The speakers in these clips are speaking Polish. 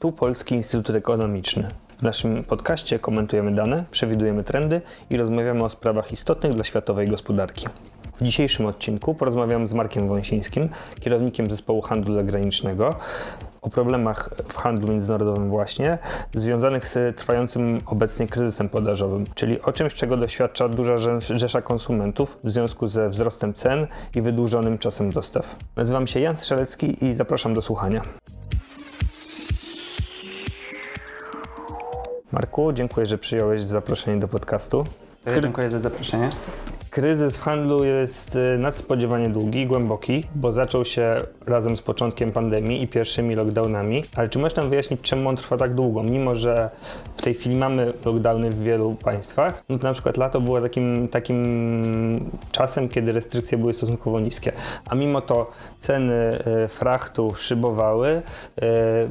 Tu Polski Instytut Ekonomiczny. W naszym podcaście komentujemy dane, przewidujemy trendy i rozmawiamy o sprawach istotnych dla światowej gospodarki. W dzisiejszym odcinku porozmawiam z Markiem Wąsińskim, kierownikiem zespołu handlu zagranicznego, o problemach w handlu międzynarodowym właśnie, związanych z trwającym obecnie kryzysem podażowym, czyli o czymś, czego doświadcza duża rzesza konsumentów w związku ze wzrostem cen i wydłużonym czasem dostaw. Nazywam się Jan Strzelecki i zapraszam do słuchania. Marku, dziękuję, że przyjąłeś zaproszenie do podcastu. Dziękuję za zaproszenie. Kryzys w handlu jest y, nadspodziewanie długi i głęboki, bo zaczął się razem z początkiem pandemii i pierwszymi lockdownami. Ale czy możesz nam wyjaśnić, czemu on trwa tak długo? Mimo, że w tej chwili mamy lockdowny w wielu państwach, no to na przykład lato było takim, takim czasem, kiedy restrykcje były stosunkowo niskie. A mimo to ceny y, frachtu szybowały. Y,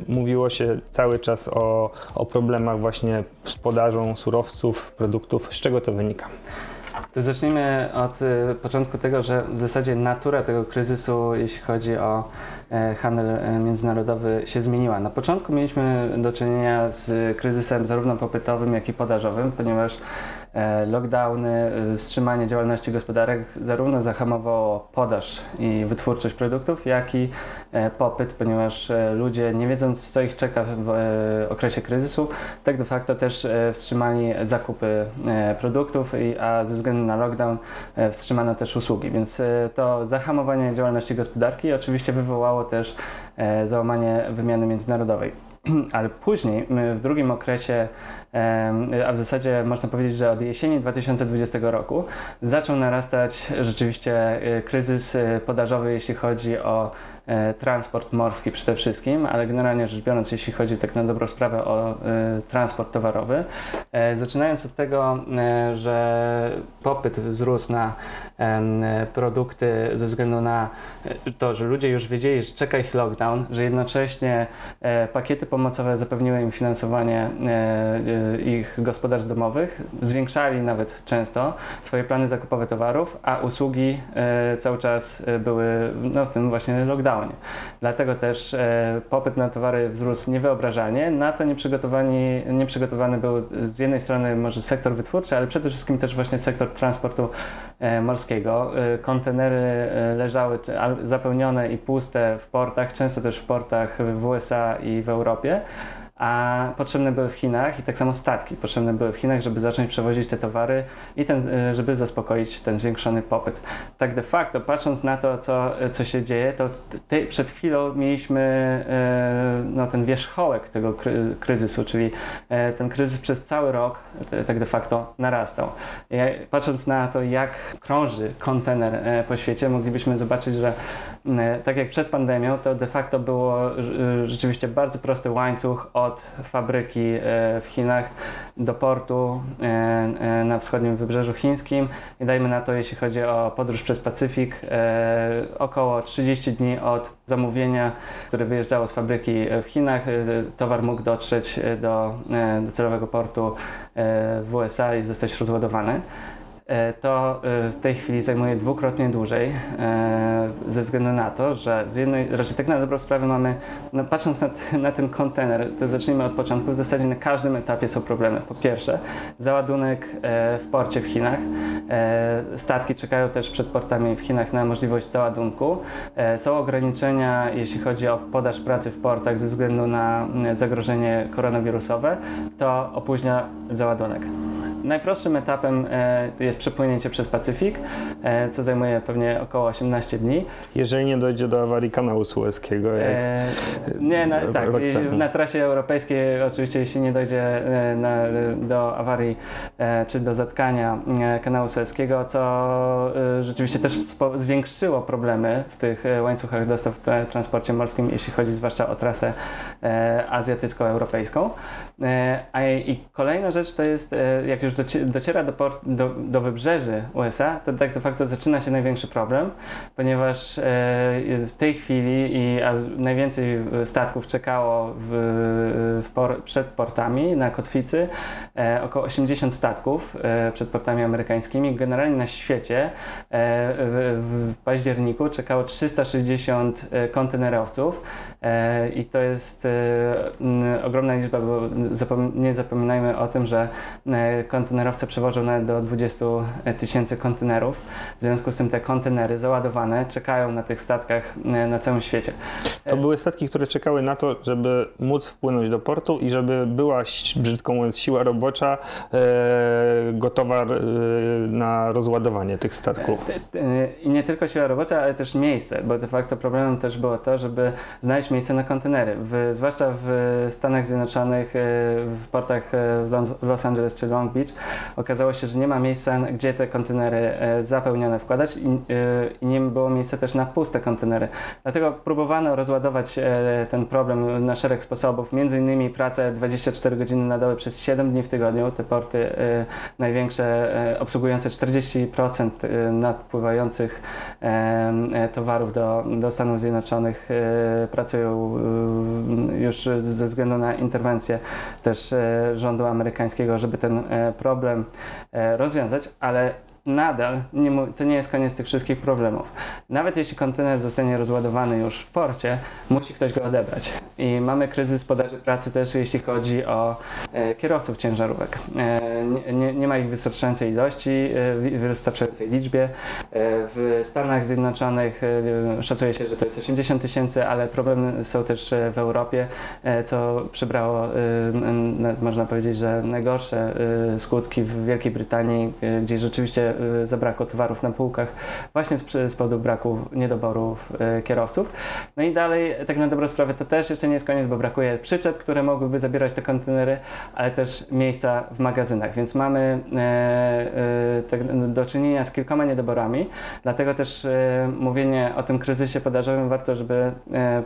mówiło się cały czas o, o problemach właśnie z podażą surowców, produktów. Z czego to wynika? To zacznijmy od y, początku tego, że w zasadzie natura tego kryzysu, jeśli chodzi o e, handel e, międzynarodowy, się zmieniła. Na początku mieliśmy do czynienia z kryzysem zarówno popytowym, jak i podażowym, ponieważ lockdowny, e, wstrzymanie działalności gospodarek zarówno zahamowało podaż i wytwórczość produktów, jak i e, popyt, ponieważ ludzie nie wiedząc co ich czeka w okresie kryzysu, tak de facto też wstrzymali zakupy produktów, a ze względu na lockdown wstrzymano też usługi, więc to zahamowanie działalności gospodarki oczywiście wywołało też załamanie wymiany międzynarodowej. Ale później, w drugim okresie a w zasadzie można powiedzieć, że od jesieni 2020 roku zaczął narastać rzeczywiście e, kryzys e, podażowy, jeśli chodzi o transport morski przede wszystkim, ale generalnie rzecz biorąc, jeśli chodzi tak na dobrą sprawę o transport towarowy, zaczynając od tego, że popyt wzrósł na produkty ze względu na to, że ludzie już wiedzieli, że czeka ich lockdown, że jednocześnie pakiety pomocowe zapewniły im finansowanie ich gospodarstw domowych, zwiększali nawet często swoje plany zakupowe towarów, a usługi e, cały czas e, były no, w tym właśnie Dlatego też e, popyt na towary wzrósł niewyobrażalnie. Na to nieprzygotowani, nieprzygotowany był z jednej strony może sektor wytwórczy, ale przede wszystkim też właśnie sektor transportu morskiego. Kontenery leżały zapełnione i puste w portach, często też w portach w USA i w Europie a potrzebne były w Chinach i tak samo statki potrzebne były w Chinach, żeby zacząć przewozić te towary i ten, e, żeby zaspokoić ten zwiększony popyt. Tak de facto, patrząc na to, co, co się dzieje, to ty, przed chwilą mieliśmy e, no, ten wierzchołek tego kryzysu, czyli e, ten kryzys przez cały rok tak de facto narastał. Patrząc na to, jak krąży kontener po świecie, moglibyśmy zobaczyć, że tak jak przed pandemią, to de facto było rzeczywiście bardzo prosty łańcuch od od fabryki e, w Chinach do portu e, e, na wschodnim wybrzeżu chińskim i dajmy na to, jeśli chodzi o podróż przez Pacyfik, około 30 dni od zamówienia, które wyjeżdżało z fabryki w Chinach, towar mógł dotrzeć do docelowego portu w USA i zostać rozładowany. E, to e, w tej chwili zajmuje dwukrotnie dłużej, e, ze względu na to, że z jednej, raczej tak na dobrą sprawę mamy, no patrząc na, na ten kontener, to zacznijmy od początku, w zasadzie na każdym etapie są problemy. Po pierwsze, załadunek w porcie w Chinach, statki czekają też przed portami w Chinach na możliwość załadunku, są ograniczenia, jeśli chodzi o podaż pracy w portach ze względu na zagrożenie koronawirusowe, to opóźnia załadunek. Najprostszym etapem e, jest przepłynięcie przez Pacyfik, e, co zajmuje pewnie około 18 dni. Jeżeli nie dojdzie do awarii kanału sueskiego. Jak e, nie, na, tak. Na trasie europejskiej oczywiście jeśli nie dojdzie na, do awarii czy do zatkania kanału sueskiego, co rzeczywiście też zwiększyło problemy w tych łańcuchach dostaw w transporcie morskim, jeśli chodzi zwłaszcza o trasę azjatycko-europejską. A i kolejna rzecz to jest, jak już dociera do, port, do, do wybrzeży USA, to tak de facto zaczyna się największy problem, ponieważ e, w tej chwili i najwięcej statków czekało w, w por, przed portami na kotwicy, e, około 80 statków e, przed portami amerykańskimi. Generalnie na świecie e, w, w październiku czekało 360 e, kontenerowców e, i to jest e, ogromna liczba, bo zapom- nie zapominajmy o tym, że e, kontenerowce przewożą nawet do 20 tysięcy kontenerów. W związku z tym te kontenery załadowane czekają na tych statkach e, na całym świecie. To były statki, które czekały na to, żeby móc wpłynąć do portu i żeby była, brzydko mówiąc, siła robocza e, gotowa na rozładowanie tych statków. I nie tylko siła robocza, ale też miejsce, bo de facto problemem też było to, żeby znaleźć miejsce na kontenery. W, zwłaszcza w Stanach Zjednoczonych, w portach e, w Los- Angeles czy Long Beach, okazało się, że nie ma miejsca, gdzie te kontenery e, zapełnione wkładać i, e, i nie było miejsca też na puste kontenery. Dlatego próbowano rozładować ten problem na szereg sposobów, między innymi pracę 24 godziny na dobę przez 7 dni w tygodniu. Te porty największe, obsługujące 40% e, nadpływających towarów do, do Stanów Zjednoczonych pracują już ze względu na interwencję też e, rządu amerykańskiego, żeby ten e, problem e, rozwiązać, ale nadal nie, to nie jest koniec tych wszystkich problemów. Nawet jeśli kontener zostanie rozładowany już w porcie, musi ktoś go odebrać. I mamy kryzys podaży pracy też, jeśli chodzi o e, kierowców ciężarówek. E, nie, nie, nie ma ich wystarczającej ilości, e, w wystarczającej liczbie. W Stanach Zjednoczonych szacuje się, że to jest 80 tysięcy, ale problemy są też w Europie, co przybrało, można powiedzieć, że najgorsze skutki w Wielkiej Brytanii, gdzie rzeczywiście zabrakło towarów na półkach właśnie z, z powodu braku niedoborów kierowców. No i dalej, tak na dobrą sprawę, to też jeszcze nie jest koniec, bo brakuje przyczep, które mogłyby zabierać te kontenery, ale też miejsca w magazynach, więc mamy e, e, tak do czynienia z kilkoma niedoborami, dlatego też e, mówienie o tym kryzysie podażowym warto, żeby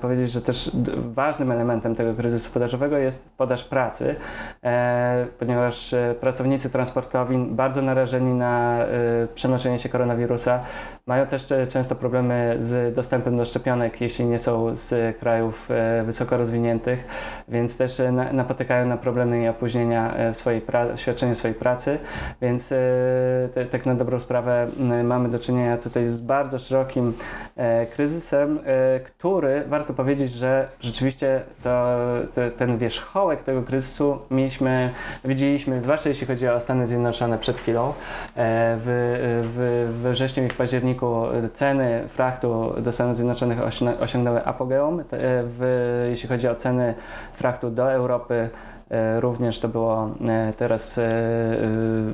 powiedzieć, że też ważnym elementem tego kryzysu podażowego jest podaż pracy, ponieważ pracownicy transportowi bardzo narażeni na przenoszenie się koronawirusa mają też często problemy z dostępem do szczepionek, jeśli nie są z krajów e, wysoko rozwiniętych, więc też e, na, napotykają na problemy i opóźnienia e, w, swojej w świadczeniu swojej pracy, więc e, tak na dobrą sprawę mamy do czynienia tutaj z bardzo szerokim kryzysem, który warto powiedzieć, że rzeczywiście to, te, ten wierzchołek tego kryzysu mieliśmy, widzieliśmy, zwłaszcza jeśli chodzi o Stany Zjednoczone przed chwilą. W, w, wrześniu i w październiku ceny frachtu do Stanów Zjednoczonych osiągnę- osiągnęły apogeum. W, jeśli chodzi o ceny frachtu do Europy, e, również to było e, teraz, e,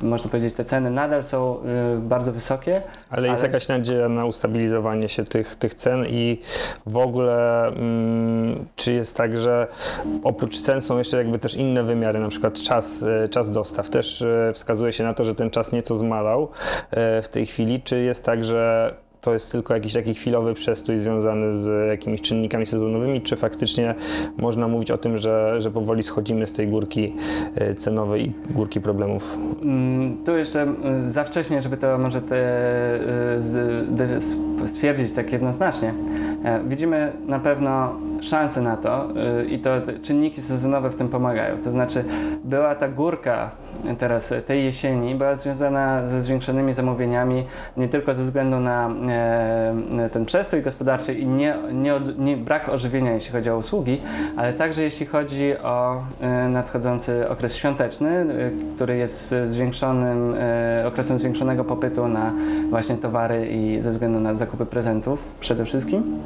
można powiedzieć, te ceny nadal są bardzo wysokie. Ale jest Ale- jakaś nadzieja na ustabilizowanie się tych, tych cen i w ogóle mm, czy jest tak, że oprócz cen są jeszcze jakby też inne wymiary, na przykład czas, czas dostaw. Też wskazuje się na to, że ten czas nieco zmalał w tej chwili. Czy jest tak, że to jest tylko jakiś taki chwilowy przestój związany z jakimiś czynnikami sezonowymi, czy faktycznie można mówić o tym, że, że powoli schodzimy z tej górki e, cenowej i górki problemów? Mm, Tu jeszcze mm, za wcześnie, żeby to może te, y, stwierdzić tak jednoznacznie. E, Widzimy na pewno szanse na to y, i to czynniki sezonowe w tym pomagają. To znaczy była ta górka teraz tej jesieni, była związana ze zwiększonymi zamówieniami nie tylko ze względu na e, ten przestój gospodarczy i nie, nie, nie, brak ożywienia, jeśli chodzi o usługi, ale także jeśli chodzi o e, nadchodzący okres świąteczny, e, który jest zwiększonym, okresem zwiększonego popytu na właśnie towary i ze względu na zakupy prezentów przede wszystkim.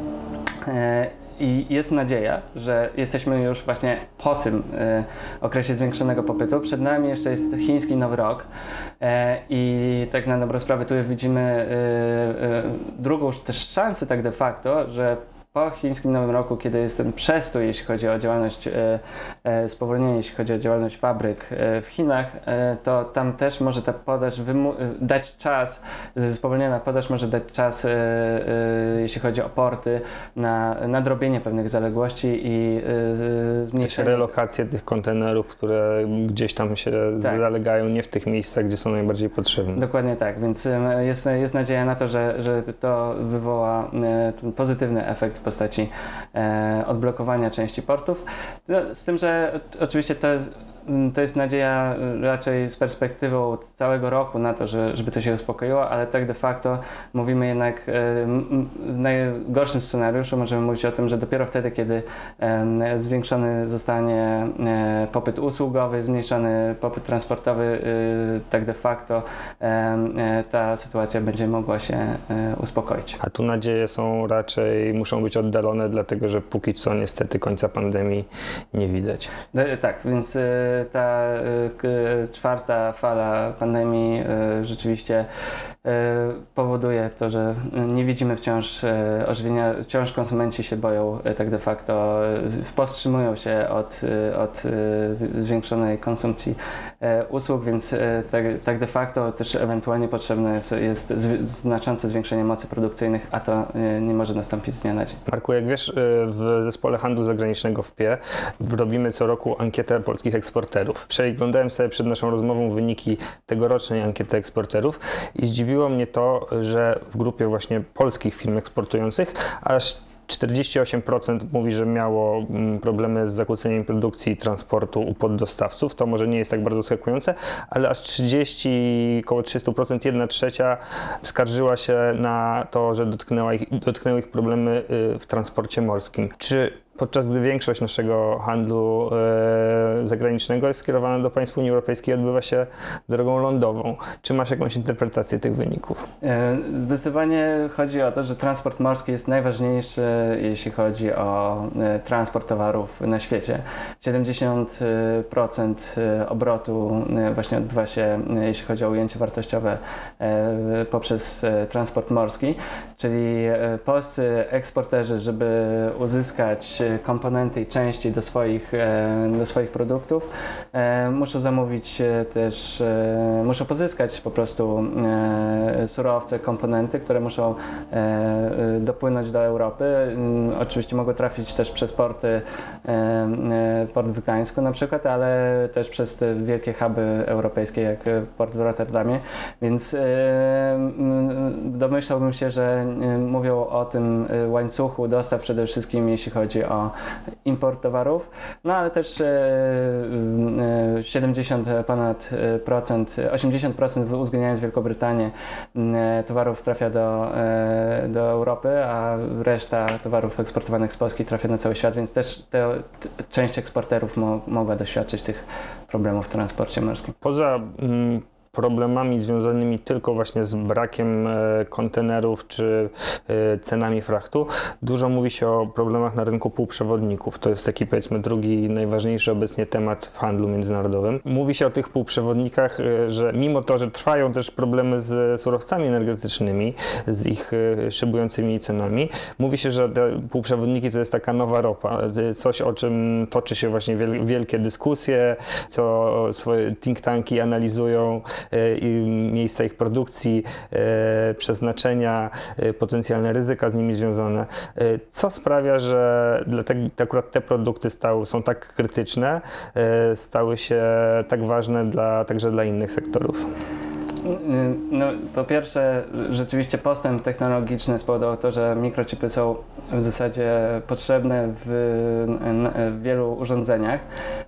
I jest nadzieja, że jesteśmy już właśnie po tym e, okresie zwiększonego popytu. Przed nami jeszcze jest chiński Nowy Rok e, i tak na dobrą sprawę tu widzimy e, e, drugą też szansę tak de facto, że po chińskim Nowym Roku, kiedy jest ten przestój, jeśli chodzi o działalność, spowolnienie, jeśli chodzi o działalność fabryk e, w Chinach, e, to tam też może ta podaż e, dać czas, spowolniona podaż może dać czas, e, e, jeśli chodzi o porty, na nadrobienie pewnych zaległości i e, zmniejszenie. relokację tych kontenerów, które gdzieś tam się Tak. zalegają, nie w tych miejscach, gdzie są najbardziej potrzebne. Dokładnie tak, więc jest, jest nadzieja na to, że, że to wywoła e, pozytywny efekt postaci e, odblokowania części portów. No, z tym, że oczywiście Mm, to jest nadzieja y, raczej z perspektywą całego roku na to, że, żeby to się uspokoiło, ale tak de facto mówimy jednak y, w najgorszym scenariuszu możemy mówić o tym, że dopiero wtedy, kiedy zwiększony zostanie e, popyt usługowy, zmniejszony popyt transportowy, y, tak de facto e, ta sytuacja będzie mogła się e, uspokoić. A tu nadzieje są raczej, muszą być oddalone, dlatego że póki co niestety końca pandemii nie widać. Tak, więc ta y, czwarta fala pandemii y, rzeczywiście powoduje to, że nie widzimy wciąż ożywienia, wciąż konsumenci się boją tak de facto, powstrzymują się od, od zwiększonej konsumpcji usług, więc tak, tak de facto też ewentualnie potrzebne jest, jest znaczące zwiększenie mocy produkcyjnych, a to nie może nastąpić z dnia na dzień. Marku, jak wiesz, w zespole handlu zagranicznego w PIE robimy co roku ankietę polskich eksporterów. Przeglądałem sobie przed naszą rozmową wyniki tegorocznej ankiety eksporterów i zdziwiło mnie to, że w grupie właśnie polskich firm eksportujących aż 48% mówi, że miało mm, problemy z zakłóceniem produkcji i transportu u poddostawców. To może nie jest tak bardzo zaskakujące, ale aż 30, około 30%, 1 trzecia skarżyła się na to, że dotknęła ich, dotknęły ich problemy y, w transporcie morskim. Czy podczas gdy większość naszego handlu e, zagranicznego jest skierowana do państw Unii Europejskiej i odbywa się drogą lądową. Czy masz jakąś interpretację tych wyników? E, zdecydowanie chodzi o to, że transport morski jest najważniejszy, jeśli chodzi o e, transport towarów na świecie. 70% obrotu właśnie odbywa się, jeśli chodzi o ujęcie wartościowe, poprzez transport morski, czyli polscy eksporterzy, żeby uzyskać komponenty i części do swoich, e, do swoich produktów, e, muszą zamówić e, też, muszą pozyskać po prostu surowce, komponenty, które muszą dopłynąć do Europy. Mm, oczywiście mogą trafić też przez porty, port w Gdańsku na przykład, ale też przez te wielkie huby europejskie jak port w Rotterdamie, więc domyślałbym się, że mówią o tym łańcuchu dostaw przede wszystkim jeśli chodzi o o import towarów, no ale też 70 e, e, ponad e, procent, 80% uwzględniając Wielkobrytanię towarów trafia do, do Europy, a reszta towarów eksportowanych z Polski trafia na cały świat, więc też te, część eksporterów mo, mogła doświadczyć tych problemów w transporcie morskim. Poza mm, problemami związanymi tylko właśnie z brakiem e, kontenerów czy e, cenami frachtu. Dużo mówi się o problemach na rynku półprzewodników. To jest taki powiedzmy drugi najważniejszy obecnie temat w handlu międzynarodowym. Mówi się o tych półprzewodnikach, e, że mimo to, że trwają też problemy z surowcami energetycznymi, z ich szybującymi cenami, mówi się, że półprzewodniki to jest taka nowa ropa. Coś, o czym toczy się właśnie wielkie dyskusje, co swoje think tanki analizują, miejsca ich produkcji, e, przeznaczenia, e, potencjalne ryzyka z nimi związane. E, co sprawia, że akurat te produkty stały, są tak krytyczne, stały się tak ważne dla, także dla innych sektorów? No, po pierwsze, rzeczywiście postęp technologiczny spowodował to, że mikrochipy są w zasadzie potrzebne w, w, wielu urządzeniach,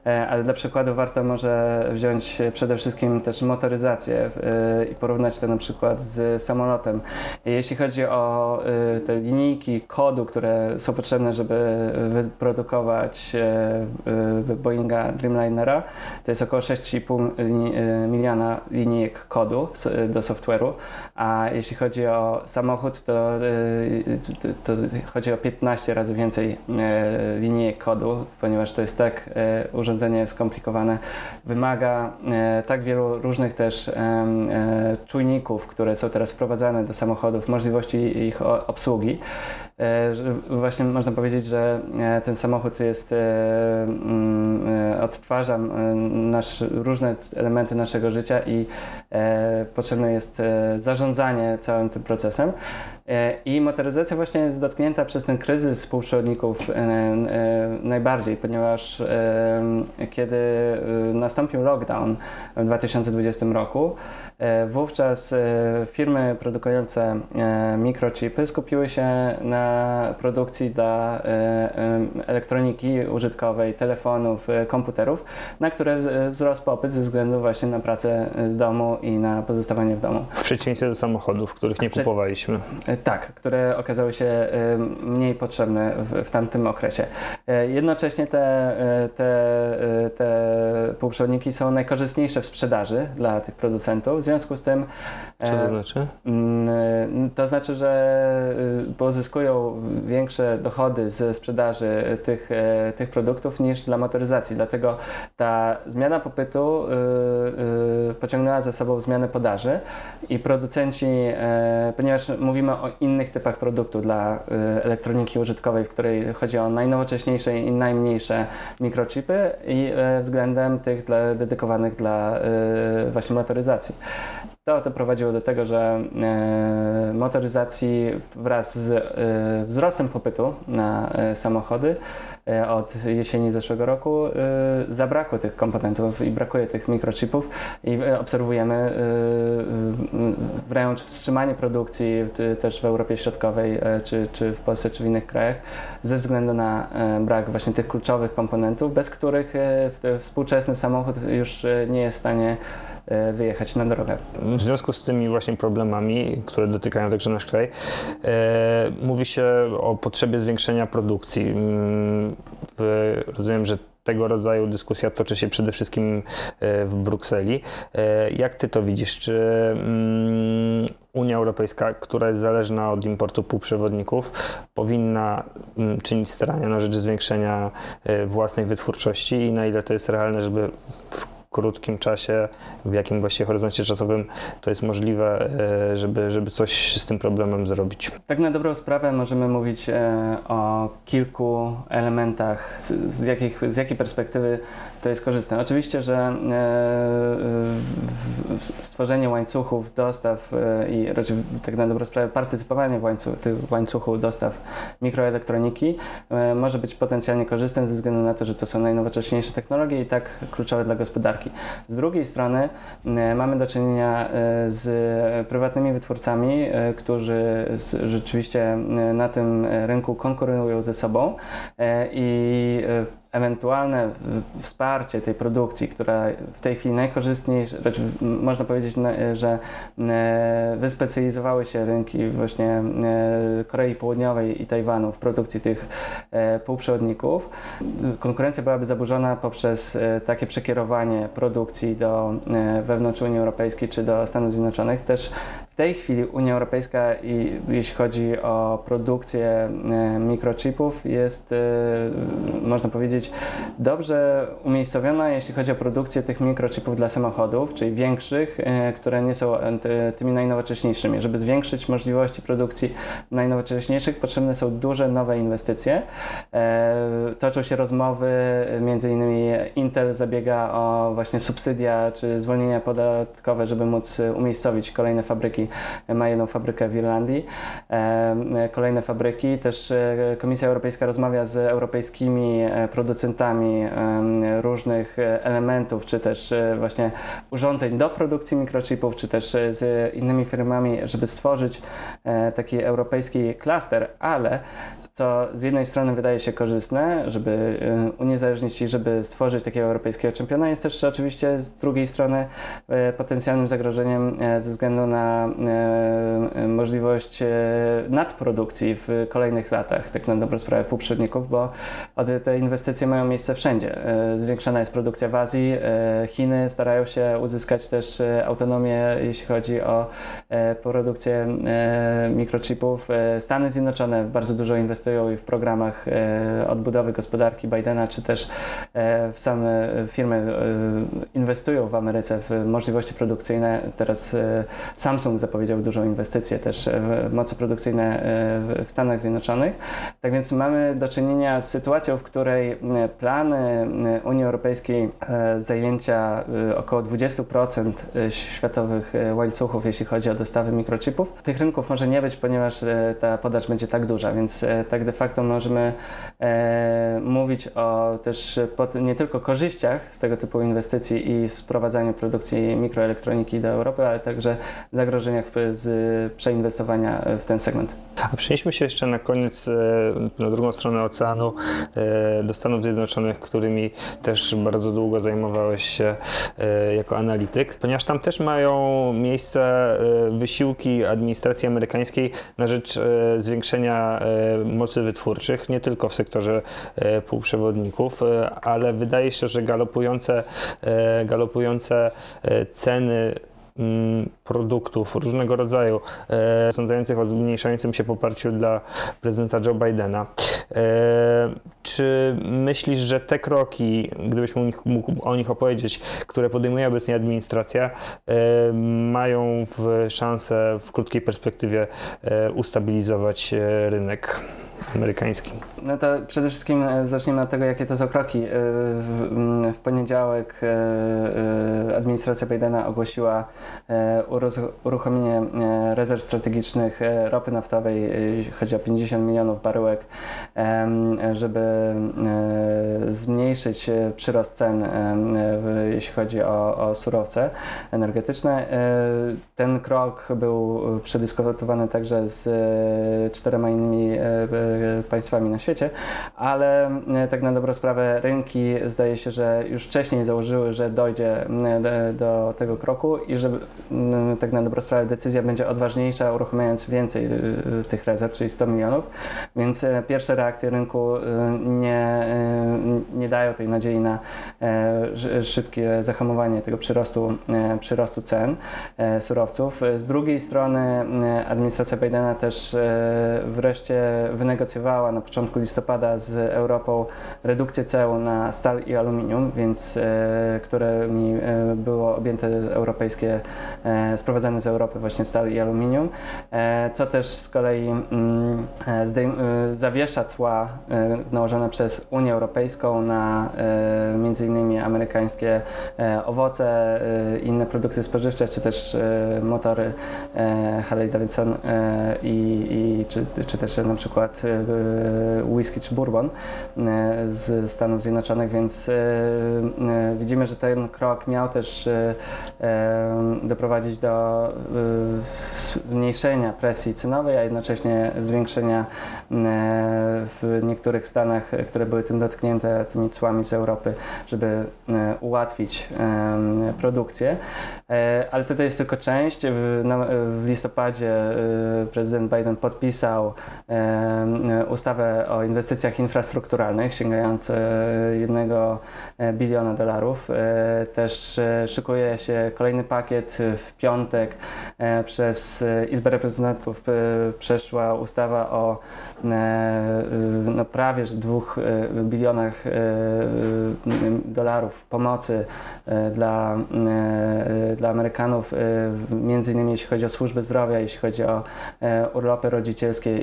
e, ale dla przykładu warto może wziąć przede wszystkim też motoryzację e, i porównać to na przykład z samolotem. Jeśli chodzi o e, te linijki kodu, które są potrzebne, żeby wyprodukować Boeinga Dreamlinera, to jest około 6,5 miliona linijek kodu do software'u, a jeśli chodzi o samochód, to, y, to, chodzi o 15 razy więcej e, linijek kodu, ponieważ to jest tak urządzenie skomplikowane, wymaga tak wielu różnych też czujników, które są teraz wprowadzane do samochodów, możliwości ich obsługi, właśnie można powiedzieć, że ten samochód jest mm, odtwarzam nasz, różne elementy naszego życia i potrzebne jest zarządzanie całym tym procesem. I motoryzacja właśnie jest dotknięta przez ten kryzys współprzewodników najbardziej, ponieważ kiedy nastąpił lockdown w 2020 roku, E, wówczas e, firmy produkujące e, mikrochipy skupiły się na produkcji dla elektroniki użytkowej, telefonów, komputerów, na które wzrosł popyt ze względu właśnie na pracę z domu i na pozostawanie w domu. W przeciwieństwie do samochodów, których nie kupowaliśmy. Tak, które okazały się mniej potrzebne w, w tamtym okresie. Jednocześnie te, te, te półprzewodniki są najkorzystniejsze w sprzedaży dla tych producentów, związku z tym. Co to e, znaczy? Mm, to znaczy, że y, pozyskują większe dochody ze sprzedaży tych, e, tych produktów niż dla motoryzacji. Dlatego ta zmiana popytu pociągnęła ze sobą zmianę podaży i producenci, e, ponieważ mówimy o innych typach produktów dla elektroniki użytkowej, w której chodzi o najnowocześniejsze i najmniejsze mikrochipy i względem tych dla, dedykowanych dla właśnie motoryzacji. To doprowadziło do tego, że e, motoryzacji wraz z e, wzrostem popytu na e, samochody od jesieni zeszłego roku zabrakło tych komponentów i brakuje tych mikrochipów i obserwujemy wręcz wstrzymanie produkcji też w Europie Środkowej, czy, czy w Polsce, czy w innych krajach ze względu na brak właśnie tych kluczowych komponentów, bez których współczesny samochód już nie jest w stanie wyjechać na drogę. W związku z tymi właśnie problemami, które dotykają także nasz kraj, e, mówi się o potrzebie zwiększenia produkcji. Mm, rozumiem, że tego rodzaju dyskusja toczy się przede wszystkim e, w Brukseli. Jak ty to widzisz? Czy mm, Unia Europejska, która jest zależna od importu półprzewodników, powinna mm, czynić starania na rzecz zwiększenia własnej wytwórczości i na ile to jest realne, żeby w krótkim czasie, w jakim właściwie horyzoncie czasowym to jest możliwe, e, żeby, żeby coś z tym problemem zrobić. Tak na dobrą sprawę możemy mówić e, o kilku elementach, z, jakich, z jakiej perspektywy to jest korzystne. Oczywiście, że e, stworzenie łańcuchów dostaw i tak na dobrą sprawę partycypowanie w łańcuchu, łańcuchu dostaw mikroelektroniki może być potencjalnie korzystne ze względu na to, że to są najnowocześniejsze technologie i tak kluczowe dla gospodarki. Z drugiej strony e, mamy do czynienia e, z prywatnymi wytwórcami, e, którzy rzeczywiście na tym rynku konkurują ze sobą i ewentualne wsparcie tej produkcji, która w tej chwili najkorzystniejsza, można powiedzieć, że e, wyspecjalizowały się rynki właśnie e, Korei Południowej i Tajwanu w produkcji tych e, półprzewodników. Konkurencja byłaby zaburzona poprzez takie przekierowanie produkcji do wewnątrz Unii Europejskiej czy do Stanów Zjednoczonych. Też w tej chwili Unia Europejska, jeśli chodzi o produkcję mikrochipów, jest, można powiedzieć, dobrze umiejscowiona, jeśli chodzi o produkcję tych mikrochipów dla samochodów, czyli większych, e, które nie są tymi najnowocześniejszymi. Żeby zwiększyć możliwości produkcji najnowocześniejszych, potrzebne są duże, nowe inwestycje. E, toczą się rozmowy, między innymi Intel zabiega o właśnie subsydia czy zwolnienia podatkowe, żeby móc umiejscowić kolejne fabryki. Ma jedną fabrykę w Irlandii, e, kolejne fabryki. Też Komisja Europejska rozmawia z europejskimi producentami producentami różnych e, elementów, czy też e, właśnie urządzeń do produkcji mikrochipów, czy też e, z innymi firmami, żeby stworzyć taki europejski klaster, ale co z jednej strony wydaje się korzystne, żeby y, uniezależnić i żeby stworzyć takiego europejskiego czempiona, jest też oczywiście z drugiej strony y, potencjalnym zagrożeniem y, ze względu na możliwość nadprodukcji w kolejnych latach, tak na dobrą sprawę poprzedników, bo te inwestycje mają miejsce wszędzie. Zwiększana jest produkcja w Azji, Chiny starają się uzyskać też autonomię, jeśli chodzi o produkcję mikrochipów. Stany Zjednoczone bardzo dużo inwestuje inwestują i w programach odbudowy gospodarki Bidena, czy też w same firmy inwestują w Ameryce w możliwości produkcyjne. Teraz Samsung zapowiedział dużą inwestycję też w moce produkcyjne w Stanach Zjednoczonych. Tak więc mamy do czynienia z sytuacją, w której plany Unii Europejskiej zajęcia około 20% światowych łańcuchów, jeśli chodzi o dostawy mikrochipów. Tych rynków może nie być, ponieważ e, ta podaż będzie tak duża, więc e, tak de facto możemy e, mówić o też nie tylko korzyściach z tego typu inwestycji i sprowadzaniu produkcji mikroelektroniki do Europy, ale także zagrożeniach z przeinwestowania w ten segment. A przenieśmy się jeszcze na koniec na drugą stronę oceanu do Stanów Zjednoczonych, którymi też bardzo długo zajmowałeś się jako analityk, ponieważ tam też mają miejsce e, wysiłki administracji amerykańskiej na rzecz e, zwiększenia e, mocy wytwórczych, nie tylko w sektorze półprzewodników, ale wydaje się, że galopujące, galopujące ceny produktów różnego rodzaju, e, sądzających o zmniejszającym się poparciu dla prezydenta Joe Bidena. E, czy myślisz, że te kroki, gdybyś mógł o nich opowiedzieć, które podejmuje obecnie administracja, e, mają w szansę w krótkiej perspektywie e, ustabilizować rynek? amerykańskim? No to przede wszystkim zacznijmy od tego, jakie to są kroki. W, mm, w poniedziałek administracja Bidena ogłosiła uruchomienie rezerw strategicznych ropy naftowej, chodzi o 50 milionów baryłek, żeby zmniejszyć przyrost cen, jeśli chodzi o, o surowce energetyczne. Ten krok był przedyskutowany także z czterema innymi państwami na świecie, ale e, tak na dobrą sprawę rynki zdaje się, że już wcześniej założyły, że dojdzie e, do tego kroku i że tak na dobrą sprawę decyzja będzie odważniejsza, uruchamiając więcej e, tych rezerw, czyli 100 milionów, więc pierwsze reakcje rynku nie, nie dają tej nadziei na szybkie zahamowanie tego przyrostu, przyrostu cen surowców. Z drugiej strony administracja Bidena też wreszcie wynegocjowała na początku listopada z Europą redukcję ceł na stal i aluminium, więc e, którymi e, było objęte europejskie, e, sprowadzane z Europy właśnie stal i aluminium, co też z kolei mm, zawiesza cła nałożone przez Unię Europejską na między innymi amerykańskie owoce, inne produkty spożywcze, czy też motory Harley Davidson i, i czy, czy też na przykład whisky czy bourbon e, z Stanów Zjednoczonych, więc e, e, widzimy, że ten krok miał też doprowadzić do zmniejszenia presji cenowej, a jednocześnie zwiększenia w niektórych stanach, które były tym dotknięte tymi cłami z Europy, żeby ułatwić produkcję. Ale to jest tylko część. W listopadzie prezydent Biden podpisał E, ustawę o inwestycjach infrastrukturalnych sięgające 1 e, biliona dolarów. E, też szykuje się kolejny pakiet w piątek przez Izbę Reprezentantów przeszła ustawa o no prawie że dwóch bilionach dolarów pomocy dla, dla Amerykanów, między innymi jeśli chodzi o służbę zdrowia, jeśli chodzi o urlopy rodzicielskie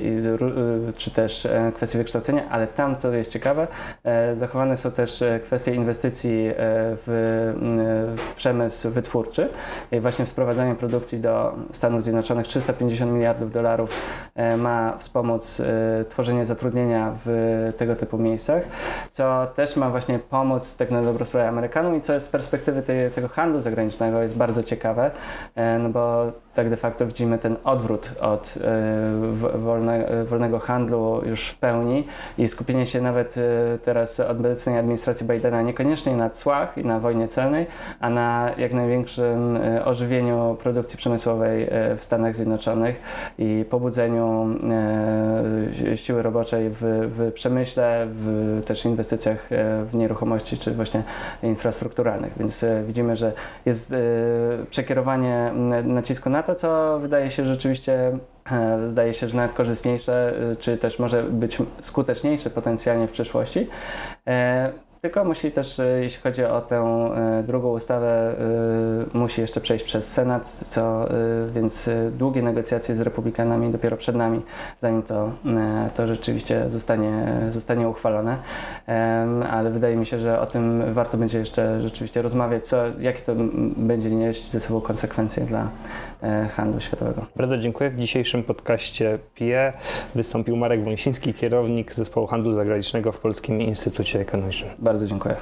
czy też e, kwestie wykształcenia, ale tam, co jest ciekawe, e, zachowane są też e, kwestie inwestycji w, w przemysł wytwórczy właśnie sprowadzanie produkcji do Stanów Zjednoczonych 350 miliardów dolarów ma wspomóc tworzenie zatrudnienia w tego typu miejscach, co też ma właśnie pomóc tak na dobrą sprawę Amerykanom i co z perspektywy tej, tego handlu zagranicznego jest bardzo ciekawe, no bo tak de facto widzimy ten odwrót od wolne, wolnego handlu już w pełni i skupienie się nawet e, teraz obecnej administracji Bidena niekoniecznie na cłach i na wojnie celnej, a na jak największym e, ożywieniu produkcji przemysłowej e, w Stanach Zjednoczonych i pobudzeniu siły roboczej w, w przemyśle, w też inwestycjach w nieruchomości czy właśnie infrastrukturalnych. Więc widzimy, że jest przekierowanie nacisku na to, co wydaje się rzeczywiście e, zdaje się, że nawet korzystniejsze, e, czy też może być skuteczniejsze potencjalnie w przyszłości. Tylko musi też, e, jeśli chodzi o tę e, drugą ustawę, e, musi jeszcze przejść przez Senat, co, więc długie negocjacje z republikanami dopiero przed nami, zanim to, to rzeczywiście zostanie, zostanie uchwalone. Ale wydaje mi się, że o tym warto będzie jeszcze rzeczywiście rozmawiać, co, jakie to będzie nieść ze sobą konsekwencje dla handlu światowego. Bardzo dziękuję. W dzisiejszym podcaście PIE wystąpił Marek Wąsiński, kierownik Zespołu Handlu Zagranicznego w Polskim Instytucie Ekonomicznym bardzo dziękuję.